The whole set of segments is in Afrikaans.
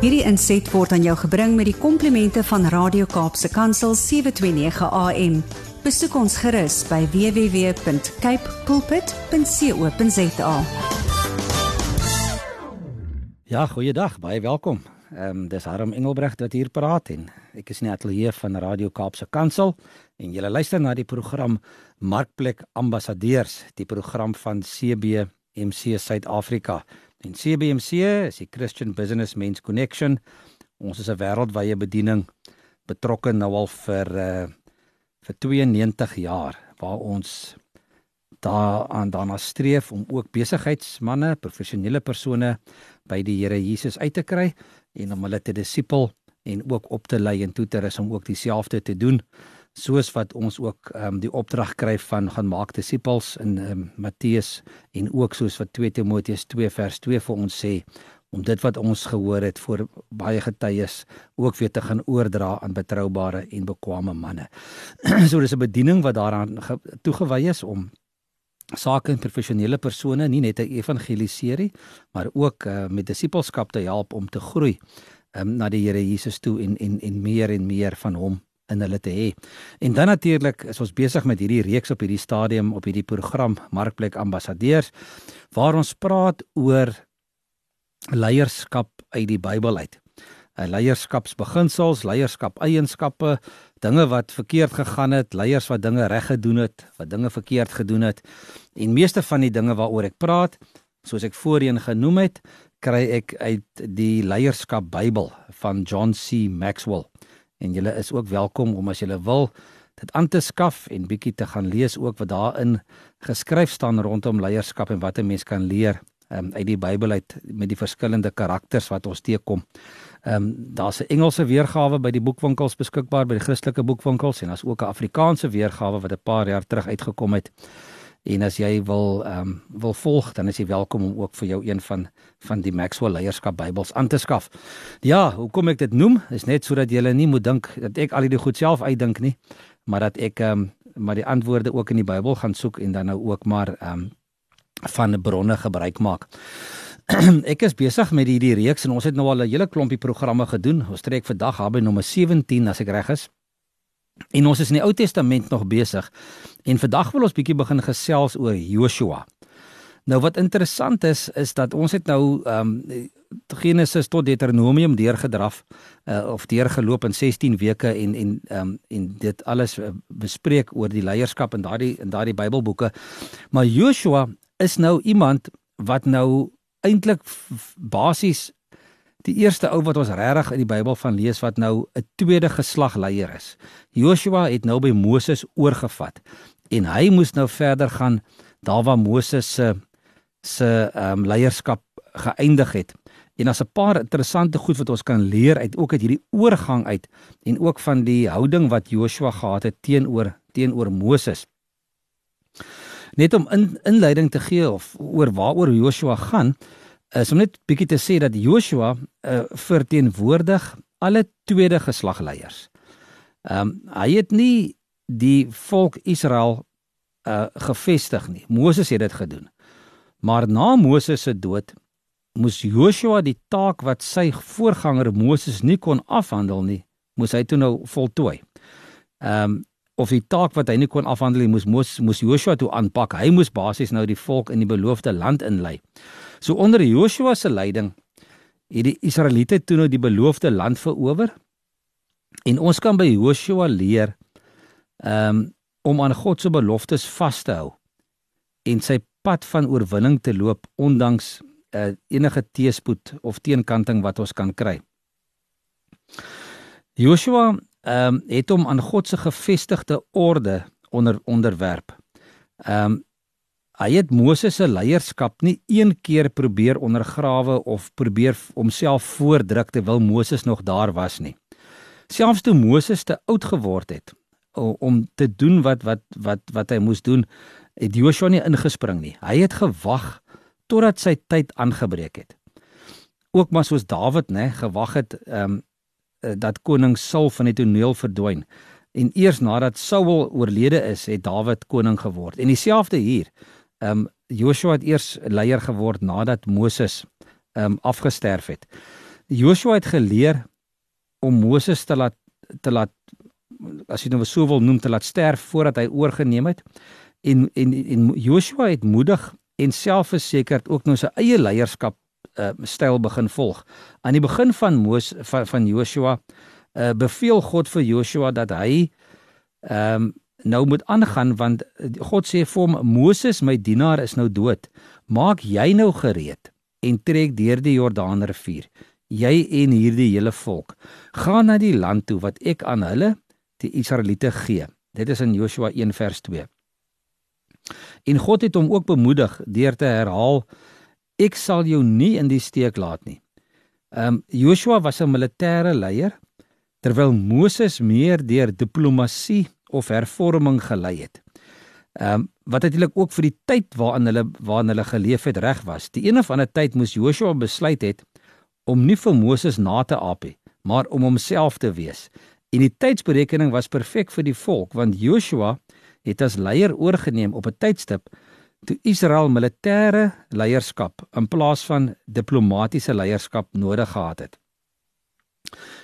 Hierdie inset word aan jou gebring met die komplimente van Radio Kaapse Kansel 729 AM. Besoek ons gerus by www.cape pulpit.co.za. Ja, goeiedag, baie welkom. Ehm um, dis Harm Engelbrecht wat hier praat en ek is in die ateljee van Radio Kaapse Kansel en julle luister na die program Markplek Ambassadeurs, die program van CBMC Suid-Afrika. En CBMC is die Christian Business Men's Connection. Ons is 'n wêreldwye bediening betrokke nou al vir uh vir 92 jaar waar ons daaraan daarna streef om ook besigheidsmande, professionele persone by die Here Jesus uit te kry en om hulle te disipel en ook op te lei en toe te rus om ook dieselfde te doen soos wat ons ook ehm um, die opdrag kry van gaan maak disippels in ehm um, Matteus en ook soos wat 2 Timoteus 2 vers 2 vir ons sê om dit wat ons gehoor het voor baie getuies ook weer te gaan oordra aan betroubare en bekwame manne. so dis 'n bediening wat daaraan toegewy is om sake en professionele persone nie net te evangeliseer nie, maar ook uh, met disipelskap te help om te groei um, na die Here Jesus toe en en en meer en meer van hom in hulle te hê. En dan natuurlik is ons besig met hierdie reeks op hierdie stadium op hierdie program Markplek Ambassadeurs waar ons praat oor leierskap uit die Bybel uit. uh, Leierskapsbeginsels, leierskap eienskappe, dinge wat verkeerd gegaan het, leiers wat dinge reg gedoen het, wat dinge verkeerd gedoen het. En meeste van die dinge waaroor ek praat, soos ek voorheen genoem het, kry ek uit die Leierskap Bybel van John C. Maxwell en julle is ook welkom om as julle wil dit aan te skaf en bietjie te gaan lees ook wat daarin geskryf staan rondom leierskap en wat 'n mens kan leer um, uit die Bybel uit met die verskillende karakters wat ons teekom. Ehm um, daar's 'n Engelse weergawe by die boekwinkels beskikbaar by die Christelike boekwinkels en daar's ook 'n Afrikaanse weergawe wat 'n paar jaar terug uitgekom het. En as jy wil ehm um, wil volg, dan is jy welkom om ook vir jou een van van die Maxwell Leierskap Bybels aan te skaf. Ja, hoekom ek dit noem, is net sodat jy nie moet dink dat ek al die goed self uitdink nie, maar dat ek ehm um, maar die antwoorde ook in die Bybel gaan soek en dan nou ook maar ehm um, van bronne gebruik maak. ek is besig met hierdie reeks en ons het nou al 'n hele klompie programme gedoen. Ons trek vandag haar by nommer 17 as ek reg is. En ons is in die Ou Testament nog besig. En vandag wil ons bietjie begin gesels oor Joshua. Nou wat interessant is is dat ons het nou ehm um, Genesis tot Deuteronomium deurgedraf uh, of deurgeloop in 16 weke en en ehm um, en dit alles uh, bespreek oor die leierskap in daardie in daardie Bybelboeke. Maar Joshua is nou iemand wat nou eintlik basies die eerste ou wat ons regtig in die Bybel van lees wat nou 'n tweede geslag leier is. Joshua het nou by Moses oorgevat en hy moes nou verder gaan daar waar Moses se se ehm um, leierskap geëindig het. En daar's 'n paar interessante goed wat ons kan leer uit ook uit hierdie oorgang uit en ook van die houding wat Joshua gehad het teenoor teenoor Moses. Net om in, inleiding te gee of oor waaroor Joshua gaan, is om net bietjie te sê dat Joshua uh, verteenwoordig alle tweede geslagleiers. Ehm um, hy het nie die volk Israel uh gevestig nie. Moses het dit gedoen. Maar na Moses se dood moes Joshua die taak wat sy voorganger Moses nie kon afhandel nie, moes hy toe nou voltooi. Ehm um, of die taak wat hy nie kon afhandel nie, moes Moses moes Joshua toe aanpak. Hy moes basies nou die volk in die beloofde land inlei. So onder Joshua se leiding het die Israeliete toe nou die beloofde land verower. En ons kan by Joshua leer um, om aan God se beloftes vas te hou en sy pad van oorwinning te loop ondanks uh, enige teëspoed of teenkanting wat ons kan kry. Joshua ehm um, het hom aan God se gevestigde orde onder onderwerp. Ehm um, Hy het Moses se leierskap nie een keer probeer ondergrawe of probeer homself voordruk terwyl Moses nog daar was nie. Selfs toe Moses te oud geword het om te doen wat wat wat wat hy moes doen, het Joshua nie ingespring nie. Hy het gewag totdat sy tyd aangebreek het. Ook maar soos Dawid, né, gewag het ehm um, dat koning Saul van die toneel verdwyn. En eers nadat Saul oorlede is, het Dawid koning geword. En dieselfde hier. Ehm um, Joshua het eers leier geword nadat Moses ehm um, afgesterf het. Joshua het geleer om Moses te laat te laat as jy nou so wil noem te laat sterf voordat hy oorgeneem het. En en en Joshua het moedig en selfversekerd ook nou sy eie leierskap uh, styl begin volg. Aan die begin van Moses van, van Joshua uh, beveel God vir Joshua dat hy ehm um, nou moet aangaan want God sê vir hom Moses my dienaar is nou dood. Maak jy nou gereed en trek deur die Jordaanrivier. Jy en hierdie hele volk gaan na die land toe wat ek aan hulle die Israeliete gee. Dit is in Joshua 1 vers 2. En God het hom ook bemoedig deur te herhaal ek sal jou nie in die steek laat nie. Ehm um, Joshua was 'n militêre leier terwyl Moses meer deur diplomatie of hervorming gelei het. Ehm um, wat natuurlik ook vir die tyd waarin hulle waarin hulle geleef het reg was. Die een of ander tyd moes Joshua besluit het om nie vir Moses na te aap nie, maar om homself te wees. En die tydsberekening was perfek vir die volk want Joshua het as leier oorgeneem op 'n tydstip toe Israel militêre leierskap in plaas van diplomatisiese leierskap nodig gehad het.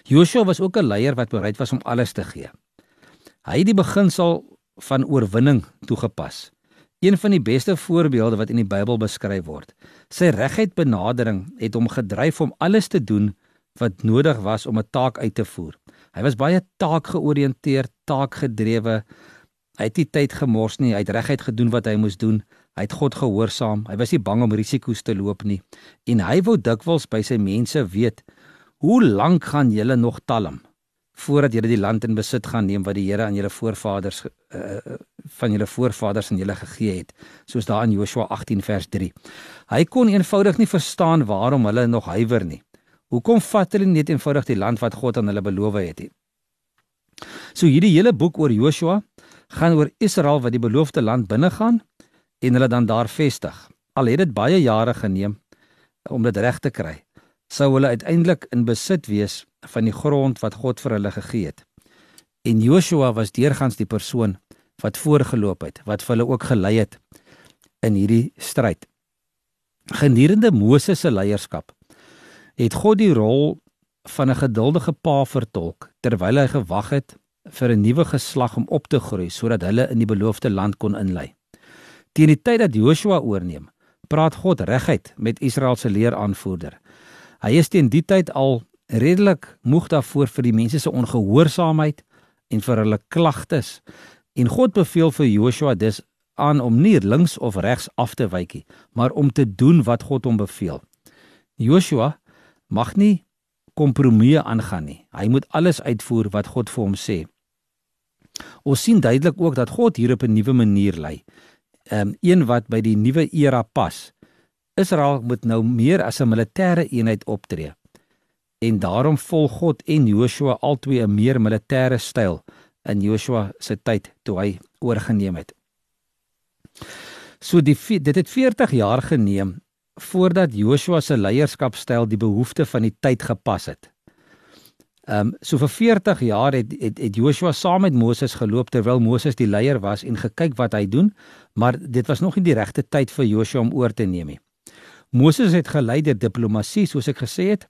Joshua was ook 'n leier wat bereid was om alles te gee. Hy het die beginsel van oorwinning toegepas. Een van die beste voorbeelde wat in die Bybel beskryf word. Sy reguit benadering het hom gedryf om alles te doen wat nodig was om 'n taak uit te voer. Hy was baie taakgeoriënteerd, taakgedrewe, Hy het nie tyd gemors nie, hy het reguit gedoen wat hy moes doen. Hy het God gehoorsaam. Hy was nie bang om risiko's te loop nie. En hy wou dikwels by sy mense weet, hoe lank gaan julle nog talm voordat julle die land in besit gaan neem wat die Here aan julle voorvaders uh, van julle voorvaders aan julle gegee het, soos daar in Joshua 18 vers 3. Hy kon eenvoudig nie verstaan waarom hulle nog huiwer nie. Hoekom vat hulle net eenvoudig die land wat God aan hulle beloof het nie? So hierdie hele boek oor Joshua gaan oor Israel wat die beloofde land binnegaan en hulle dan daar vestig. Al het dit baie jare geneem om dit reg te kry, sou hulle uiteindelik in besit wees van die grond wat God vir hulle gegee het. En Joshua was deurgangs die persoon wat voorgeloop het, wat vir hulle ook gelei het in hierdie stryd. Gedurende Moses se leierskap het God die rol van 'n geduldige pa vertolk terwyl hy gewag het vir 'n nuwe geslag om op te groei sodat hulle in die beloofde land kon inlei. Teen die tyd dat Joshua oorneem, praat God reguit met Israel se leeraanvoerder. Hy is teen die tyd al redelik moeg daarvoor vir die mense se ongehoorsaamheid en vir hulle klagtes. En God beveel vir Joshua dus aan om nie links of regs af te wyk nie, maar om te doen wat God hom beveel. Joshua mag nie kompromieë aangaan nie. Hy moet alles uitvoer wat God vir hom sê. Ons sien duidelik ook dat God hier op 'n nuwe manier lei. Ehm um, een wat by die nuwe era pas. Israel moet nou meer as 'n militêre eenheid optree. En daarom volg God en Joshua albei 'n meer militêre styl in Joshua se tyd toe hy oorgeneem het. So die dit het 40 jaar geneem voordat Joshua se leierskapstyl die behoeftes van die tyd gepas het. Ehm um, so vir 40 jaar het het, het Joshua saam met Moses geloop terwyl Moses die leier was en gekyk wat hy doen, maar dit was nog nie die regte tyd vir Joshua om oor te neem nie. Moses het gelei deur diplomatie, soos ek gesê het.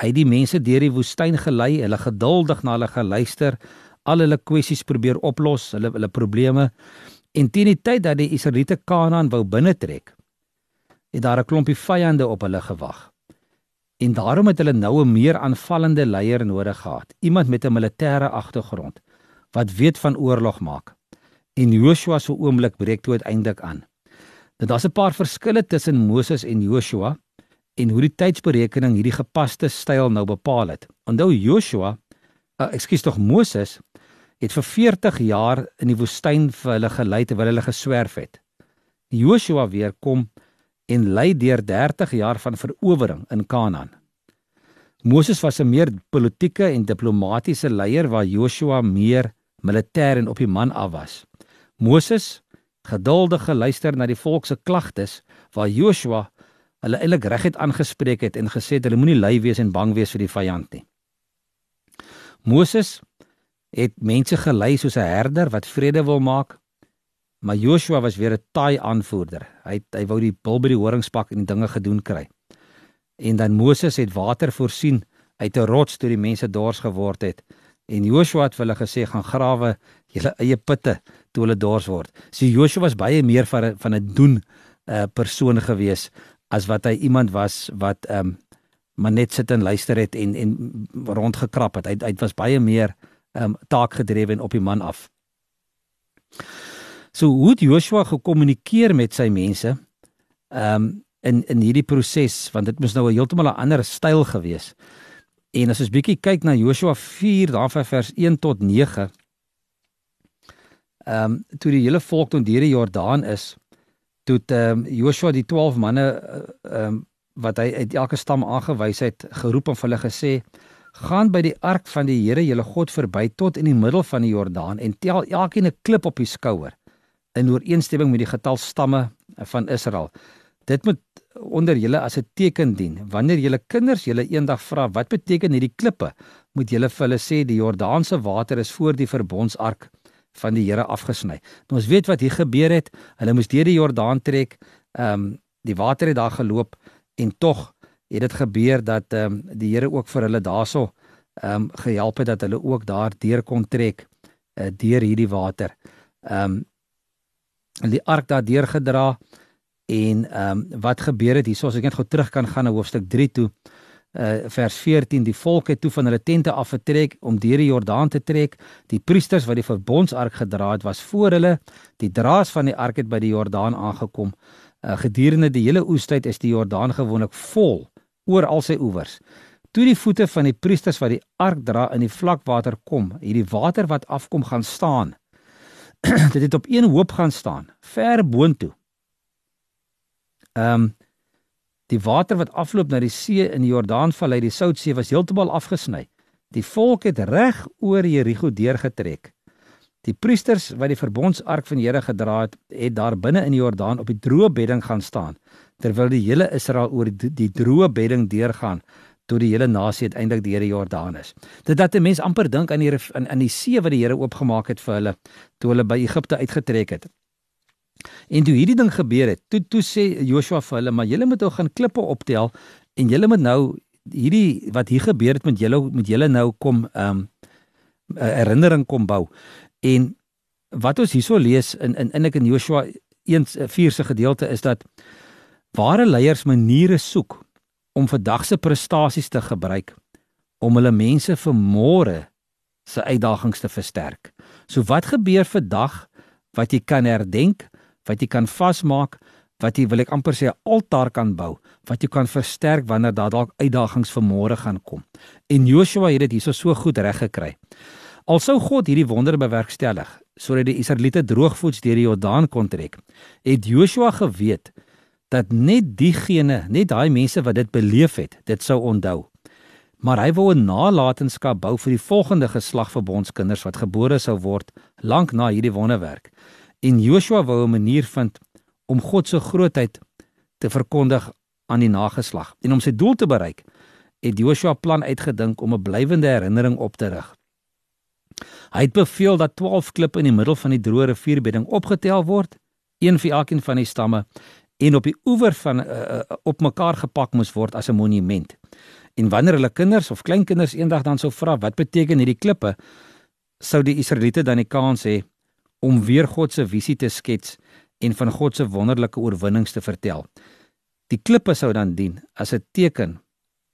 Hy het die mense deur die woestyn gelei, hulle geduldig na hulle geluister, al hulle kwessies probeer oplos, hulle hulle probleme. En teen die tyd dat die Israeliete Kanaan wou binnetrek, het daar 'n klompie vyande op hulle gewag. En daarom het hulle nou 'n meer aanvallende leier nodig gehad, iemand met 'n militêre agtergrond wat weet van oorlog maak. En Joshua se oomblik breek toe uiteindelik aan. Nou daar's 'n paar verskille tussen Moses en Joshua en hoe die tydsberekening hierdie gepaste styl nou bepaal het. Onthou Joshua, uh, ekskuus tog Moses het vir 40 jaar in die woestyn vir hulle gelei terwyl hulle geswerf het. Joshua weer kom en lei deur 30 jaar van verowering in Kanaan. Moses was 'n meer politieke en diplomatisiese leier waar Joshua meer militêr en op die man af was. Moses geduldig geluister na die volk se klagtes waar Joshua hulle eintlik reguit aangespreek het en gesê het hulle moenie lui wees en bang wees vir die vyand nie. Moses het mense gelei soos 'n herder wat vrede wil maak Maar Joshua was weer 'n taai aanvoerder. Hy hy wou die bil by die horingspak en die dinge gedoen kry. en dan Moses het water voorsien uit 'n rots toe die mense dors geword het en Joshua het hulle gesê gaan grawe julle eie putte toe hulle dors word. So Joshua was baie meer van 'n van 'n doen 'n uh, eh, persoon gewees as wat hy iemand was wat ehm um, maar net sit en luister het en en rondgekrap het. Hy hy was baie meer ehm um, taakgedrewe en op die man af. So hoe het Joshua gekommunikeer met sy mense? Ehm um, in in hierdie proses want dit moes nou 'n heeltemal 'n ander styl gewees. En as ons bietjie kyk na Joshua 4 daarvan vers 1 tot 9. Ehm um, toe die hele volk tot deur die Jordaan is, toe ehm um, Joshua die 12 manne eh, ehm um, wat hy uit elke stam aangewys het, geroep en vir hulle gesê: "Gaan by die ark van die Here, julle God verby tot in die middel van die Jordaan en tel elkeen 'n klip op die skouer in ooreenstemming met die getal stamme van Israel. Dit moet onder julle as 'n teken dien. Wanneer julle kinders julle eendag vra wat beteken hierdie klippe, moet julle vir hulle sê die Jordaanse water is voor die verbondsark van die Here afgesny. Nou ons weet wat hier gebeur het. Hulle moes deur die Jordaan trek. Ehm um, die water het daar geloop en tog het dit gebeur dat ehm um, die Here ook vir hulle daarso ehm um, gehelp het dat hulle ook daar deur kon trek uh, deur hierdie water. Ehm um, die ark daar deur gedra en ehm um, wat gebeur het hierso as ek net gou terug kan gaan na hoofstuk 3 toe uh, vers 14 die volk het toe van hulle tente af vertrek om deur die Jordaan te trek. Die priesters wat die verbondsark gedra het was voor hulle. Die draers van die ark het by die Jordaan aangekom. Uh, gedurende die hele oestyd is die Jordaan gewoonlik vol oor al sy oewers. Toe die voete van die priesters wat die ark dra in die vlakwater kom hierdie water wat afkom gaan staan dit het op een hoop gaan staan ver boontoe ehm um, Die water wat afloop na die see in die Jordaanvallei, die Soutsee, was heeltemal afgesny. Die volk het reg oor Jerigo deurgetrek. Die priesters wat die verbondsark van die Here gedra het, het daar binne in die Jordaan op die droë bedding gaan staan, terwyl die hele Israel oor die, die droë bedding deurgaan tot die hele nasie uiteindelik deur die Jordaan is. Dit dat 'n mens amper dink aan die aan, aan die see wat die Here oopgemaak het vir hulle toe hulle by Egipte uitgetrek het. En toe hierdie ding gebeur het, toe toe sê Joshua vir hulle, maar julle moet nou gaan klippe optel en julle moet nou hierdie wat hier gebeur het met julle met julle nou kom ehm um, herinnering kom bou. En wat ons hierso lees in in in ek in Joshua 1:4 se gedeelte is dat ware leiers maniere soek om vandag se prestasies te gebruik om hulle mense vir môre se uitdagings te versterk. So wat gebeur vandag wat jy kan herdenk wat jy kan vasmaak, wat jy wil ek amper sê 'n altaar kan bou, wat jy kan versterk wanneer daar dalk uitdagings vir môre gaan kom. En Joshua het dit hierso so goed reg gekry. Alsou God hierdie wonder bewerkstellig sodat die Israeliete droogvoets deur die Jordaan kon trek, het Joshua geweet dat net diegene, net daai mense wat dit beleef het, dit sou onthou. Maar hy wou 'n nalatenskap bou vir die volgende geslag verbondskinders wat gebore sou word lank na hierdie wonderwerk. En Joshua wou 'n manier vind om God se grootheid te verkondig aan die nageslag. En om sy doel te bereik, het Joshua plan uitgedink om 'n blywende herinnering op te rig. Hy het beveel dat 12 klippe in die middel van die droë rivierbedding opgetel word, een vir elkeen van die stamme en op die oewer van uh, op mekaar gepak moes word as 'n monument. En wanneer hulle kinders of kleinkinders eendag dan sou vra wat beteken hierdie klippe, sou die Israeliete dan die kans hê om weer God se visie te skets en van God se wonderlike oorwinnings te vertel. Die klippe sou dan dien as 'n teken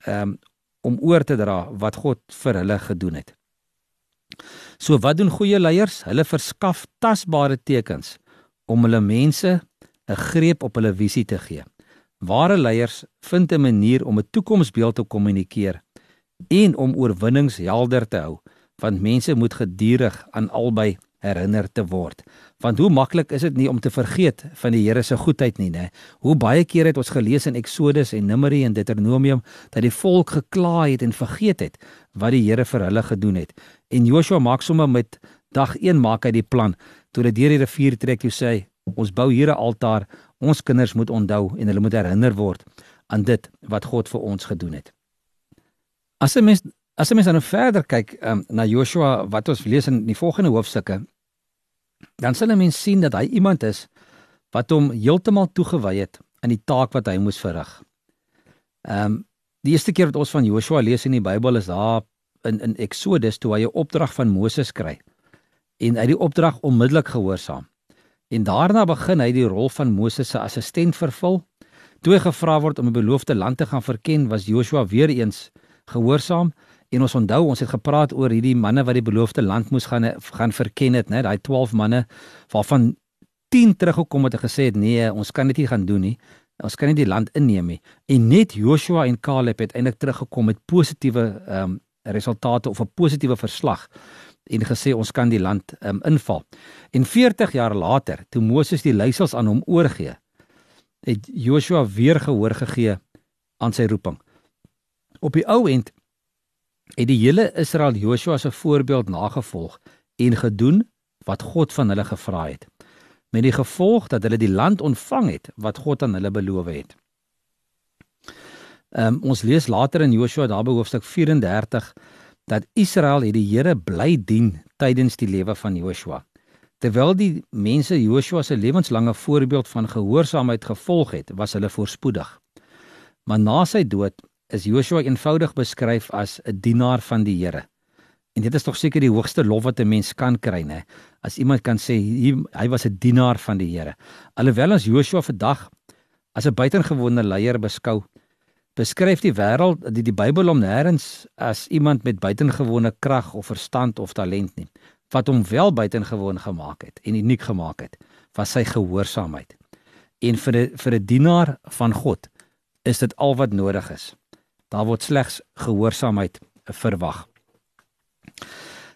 um, om oor te dra wat God vir hulle gedoen het. So wat doen goeie leiers? Hulle verskaf tasbare tekens om hulle mense 'n greep op hulle visie te gee. Ware leiers vind 'n manier om 'n toekomsbeeld te kommunikeer en om oorwinnings helder te hou, want mense moet gedurig aan albei herinner te word. Want hoe maklik is dit nie om te vergeet van die Here se goedheid nie, né? Hoe baie keer het ons gelees in Eksodus en Numeri en Deuteronomium dat die volk gekla het en vergeet het wat die Here vir hulle gedoen het. En Joshua maak sommer met dag 1 maak hy die plan toe hulle deur die rivier trek toe sê ons bou hier 'n altaar, ons kinders moet onthou en hulle moet herinner word aan dit wat God vir ons gedoen het. As 'n mens As jy mens nou verder kyk um, na Joshua wat ons lees in die volgende hoofstukke, dan sal 'n mens sien dat hy iemand is wat hom heeltemal toegewy het aan die taak wat hy moes verrig. Ehm um, Die eerste keer wat ons van Joshua lees in die Bybel is daar in in Exodus toe hy 'n opdrag van Moses kry en hy die opdrag onmiddellik gehoorsaam. En daarna begin hy die rol van Moses se assistent vervul. Toe hy gevra word om die beloofde land te gaan verken, was Joshua weer eens gehoorsaam. En ons onthou, ons het gepraat oor hierdie manne wat die beloofde land moes gaan gaan verken het, né? Daai 12 manne waarvan 10 teruggekom het en gesê het nee, ons kan dit nie gaan doen nie. Ons kan nie die land inneem nie. En net Joshua en Caleb het eintlik teruggekom met positiewe ehm um, resultate of 'n positiewe verslag en gesê ons kan die land um, inval. En 40 jaar later, toe Moses die leiersels aan hom oorgee, het Joshua weer gehoor gegee aan sy roeping. Op die ou end het die hele Israel Joshua se voorbeeld nagevolg en gedoen wat God van hulle gevra het. Met die gevolg dat hulle die land ontvang het wat God aan hulle beloof het. Um, ons lees later in Joshua daar by hoofstuk 34 dat Israel het die Here bly dien tydens die lewe van Joshua. Terwyl die mense Joshua se lewenslange voorbeeld van gehoorsaamheid gevolg het, was hulle voorspoedig. Maar na sy dood is Joshua eenvoudig beskryf as 'n dienaar van die Here. En dit is tog seker die hoogste lof wat 'n mens kan kry, né? As iemand kan sê hy, hy was 'n dienaar van die Here. Alhoewel ons Joshua vandag as 'n buitengewone leier beskou, beskryf die wêreld die die Bybel hom nêrens as iemand met buitengewone krag of verstand of talent nie. Wat hom wel buitengewoon gemaak het en uniek gemaak het, was sy gehoorsaamheid. En vir 'n vir 'n dienaar van God is dit al wat nodig is. Daar word slegs gehoorsaamheid verwag.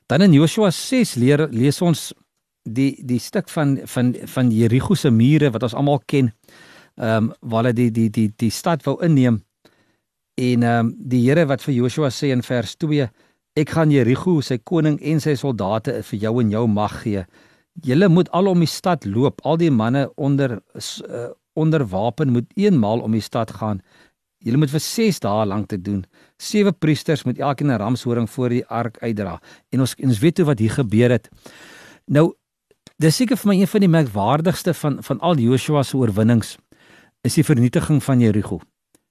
Dan in Joshua 6 leer lees ons die die stuk van van van Jerigo se mure wat ons almal ken. Ehm um, waar hulle die die die die stad wou inneem En ehm um, die Here wat vir Joshua sê in vers 2, ek gaan Jerigo, sy koning en sy soldate vir jou en jou mag gee. Julle moet al om die stad loop, al die manne onder uh, onder wapen moet eenmaal om die stad gaan. Julle moet vir 6 dae lank te doen. Sewe priesters moet elkeen 'n ramshoring voor die ark uitdra. En ons ons weet hoe wat hier gebeur het. Nou dis seker vir my een van die merkwaardigste van van al Joshua se oorwinnings is die vernietiging van Jerigo.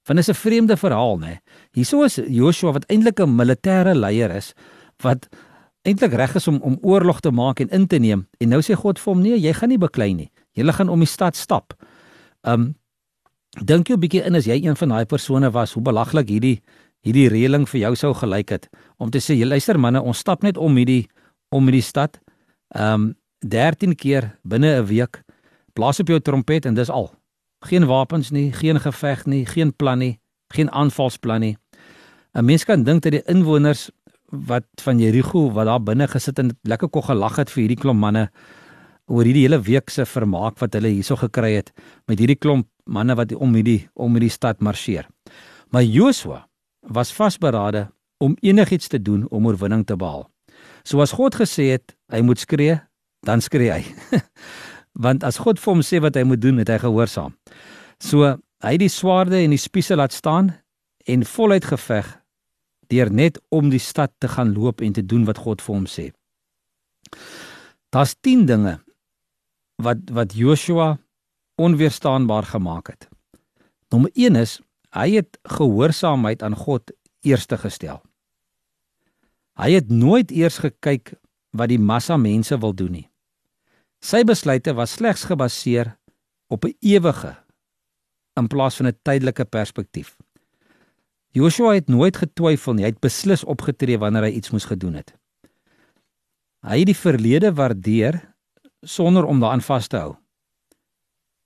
Want is 'n vreemde verhaal, né? Hierso is Joshua wat eintlik 'n militêre leier is wat eintlik reg is om om oorlog te maak en in te neem en nou sê God vir hom nee, jy gaan nie beklei nie. Jy gaan om die stad stap. Um dink 'n bietjie in as jy een van daai persone was, hoe belaglik hierdie hierdie reëling vir jou sou gelyk het om te sê, luister manne, ons stap net om hierdie om hierdie stad. Um 13 keer binne 'n week. Blaas op jou trompet en dis al. Geen wapens nie, geen geveg nie, geen plan nie, geen aanvalsplan nie. 'n Mens kan dink dat die inwoners wat van Jerigo wat daar binne gesit en lekker kog gelag het vir hierdie klomp manne oor hierdie hele week se vermaak wat hulle hierso gekry het met hierdie klomp manne wat om hierdie om hierdie stad marseer. Maar Joshua was vasberade om enigiets te doen om oorwinning te behaal. Soos God gesê het, hy moet skree, dan skree hy. want as God vir hom sê wat hy moet doen, het hy gehoorsaam. So hy het die swaarde en die spiese laat staan en voluit geveg deur net om die stad te gaan loop en te doen wat God vir hom sê. Daar's 10 dinge wat wat Joshua onweerstaanbaar gemaak het. Nommer 1 is hy het gehoorsaamheid aan God eerste gestel. Hy het nooit eers gekyk wat die massa mense wil doen nie. Sy besluite was slegs gebaseer op 'n ewige in plaas van 'n tydelike perspektief. Joshua het nooit getwyfel nie, hy het beslis opgetree wanneer hy iets moes gedoen het. Hy het die verlede waardeer sonder om daaraan vas te hou.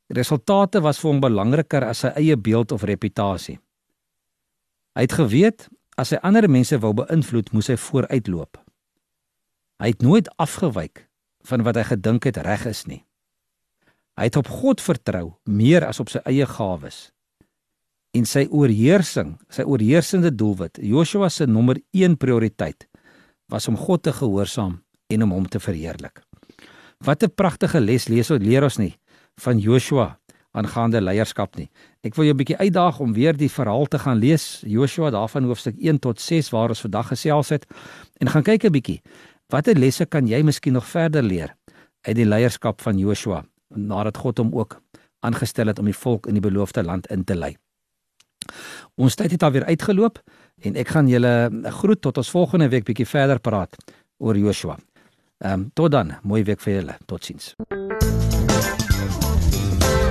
Resultate was vir hom belangriker as sy eie beeld of reputasie. Hy het geweet as hy ander mense wou beïnvloed, moes hy vooruitloop. Hy het nooit afgewyk van wat hy gedink het reg is nie. Hy het op God vertrou meer as op sy eie gawes. En sy oorheersing, sy oorheersende doelwit, Joshua se nommer 1 prioriteit was om God te gehoorsaam en om hom te verheerlik. Wat 'n pragtige les lees ons leer ons nie van Joshua aangaande leierskap nie. Ek wil jou 'n bietjie uitdaag om weer die verhaal te gaan lees, Joshua daarvan hoofstuk 1 tot 6 waar ons vandag gesels het en gaan kyk 'n bietjie Watter lesse kan jy miskien nog verder leer uit die leierskap van Joshua nadat God hom ook aangestel het om die volk in die beloofde land in te lei? Ons tyd het alweer uitgeloop en ek gaan julle groet tot ons volgende week bietjie verder praat oor Joshua. Ehm um, tot dan, mooi week vir julle. Totsiens.